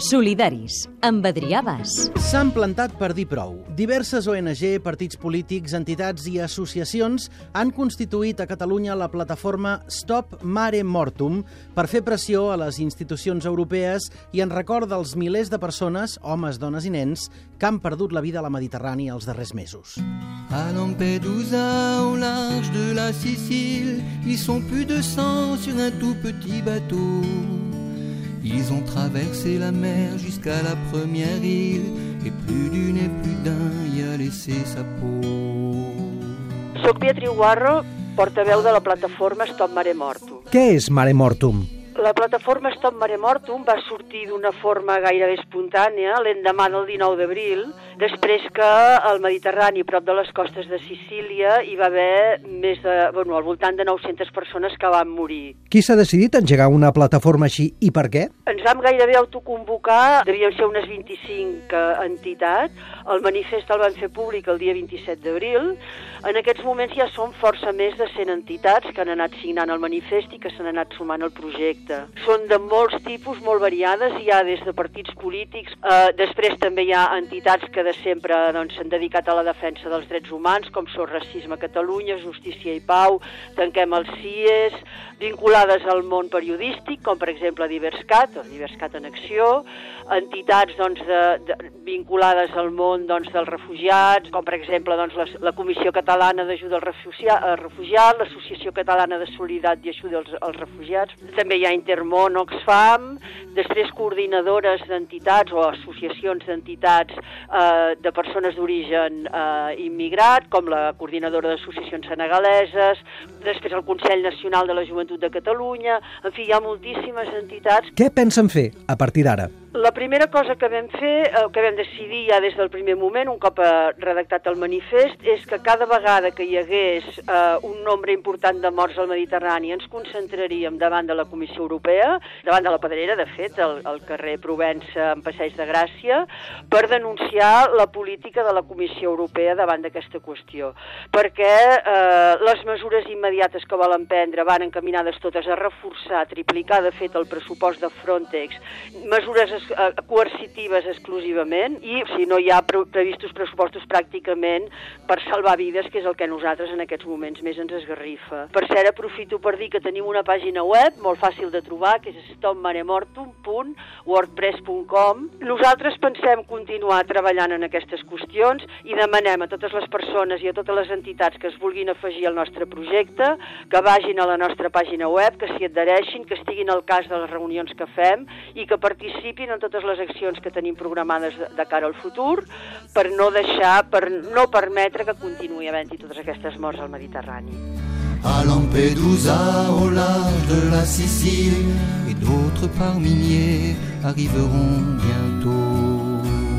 Solidaris, amb Adrià Bas. S'han plantat per dir prou. Diverses ONG, partits polítics, entitats i associacions han constituït a Catalunya la plataforma Stop Mare Mortum per fer pressió a les institucions europees i en record dels milers de persones, homes, dones i nens, que han perdut la vida a la Mediterrània els darrers mesos. À Lampedusa, au large de la Sicile, ils sont plus de 100 sur un tout petit bateau. Ils ont traversé la mer jusqu'à la première île, et plus d'une et plus d'un y a laissé sa peau. Soc Beatriu Guarro, portaveu de la plataforma Stop Mare Mortum. Què és Mare Mortum? La plataforma Stop Mare Mortum va sortir d'una forma gairebé espontània l'endemà del 19 d'abril, després que al Mediterrani, prop de les costes de Sicília, hi va haver més de, bueno, al voltant de 900 persones que van morir. Qui s'ha decidit engegar una plataforma així i per què? Ens vam gairebé autoconvocar, devien ser unes 25 eh, entitats, el manifest el van fer públic el dia 27 d'abril, en aquests moments ja són força més de 100 entitats que han anat signant el manifest i que s'han anat sumant al projecte. Són de molts tipus, molt variades, hi ha des de partits polítics, eh, després també hi ha entitats que de sempre doncs, s'han dedicat a la defensa dels drets humans, com són Racisme a Catalunya, Justícia i Pau, Tanquem els CIES, vinculades al món periodístic, com per exemple Diverscat, o Diverscat en Acció, entitats doncs, de, de, vinculades al món doncs, dels refugiats, com per exemple doncs, la, la Comissió Catalana d'Ajuda als Refugiats, Refugiat, l'Associació Catalana de Solidaritat i Ajuda als, als Refugiats, també hi ha Intermón, Oxfam, després coordinadores d'entitats o associacions d'entitats eh, de persones d'origen eh, immigrat, com la coordinadora d'associacions senegaleses, després el Consell Nacional de la Joventut de Catalunya, en fi, hi ha moltíssimes entitats Què pensen fer a partir d'ara? La primera cosa que vam fer, eh, que vam decidir ja des del primer moment, un cop eh, redactat el manifest, és que cada vegada que hi hagués eh, un nombre important de morts al Mediterrani ens concentraríem davant de la Comissió Europea, davant de la Pedrera, de fet, al, al carrer Provença en Passeig de Gràcia, per denunciar la política de la Comissió Europea davant d'aquesta qüestió. Perquè eh, les mesures immediates que volen prendre van encaminades totes a reforçar, triplicar, de fet, el pressupost de Frontex, mesures es- eh, coercitives exclusivament i si no hi ha pre previstos pressupostos pràcticament per salvar vides, que és el que nosaltres en aquests moments més ens esgarrifa. Per cert, aprofito per dir que tenim una pàgina web molt fàcil de trobar, que és stopmaremortum.wordpress.com. Nosaltres pensem continuar treballant en aquestes qüestions i demanem a totes les persones i a totes les entitats que es vulguin afegir al nostre projecte que vagin a la nostra pàgina web, que s'hi adhereixin, que estiguin al cas de les reunions que fem i que participin en totes les accions que tenim programades de, de cara al futur per no deixar, per no permetre que continuï havent-hi totes aquestes morts al Mediterrani. À Lampedusa, au large de la Sicile, et d'autres par milliers arriveront bientôt.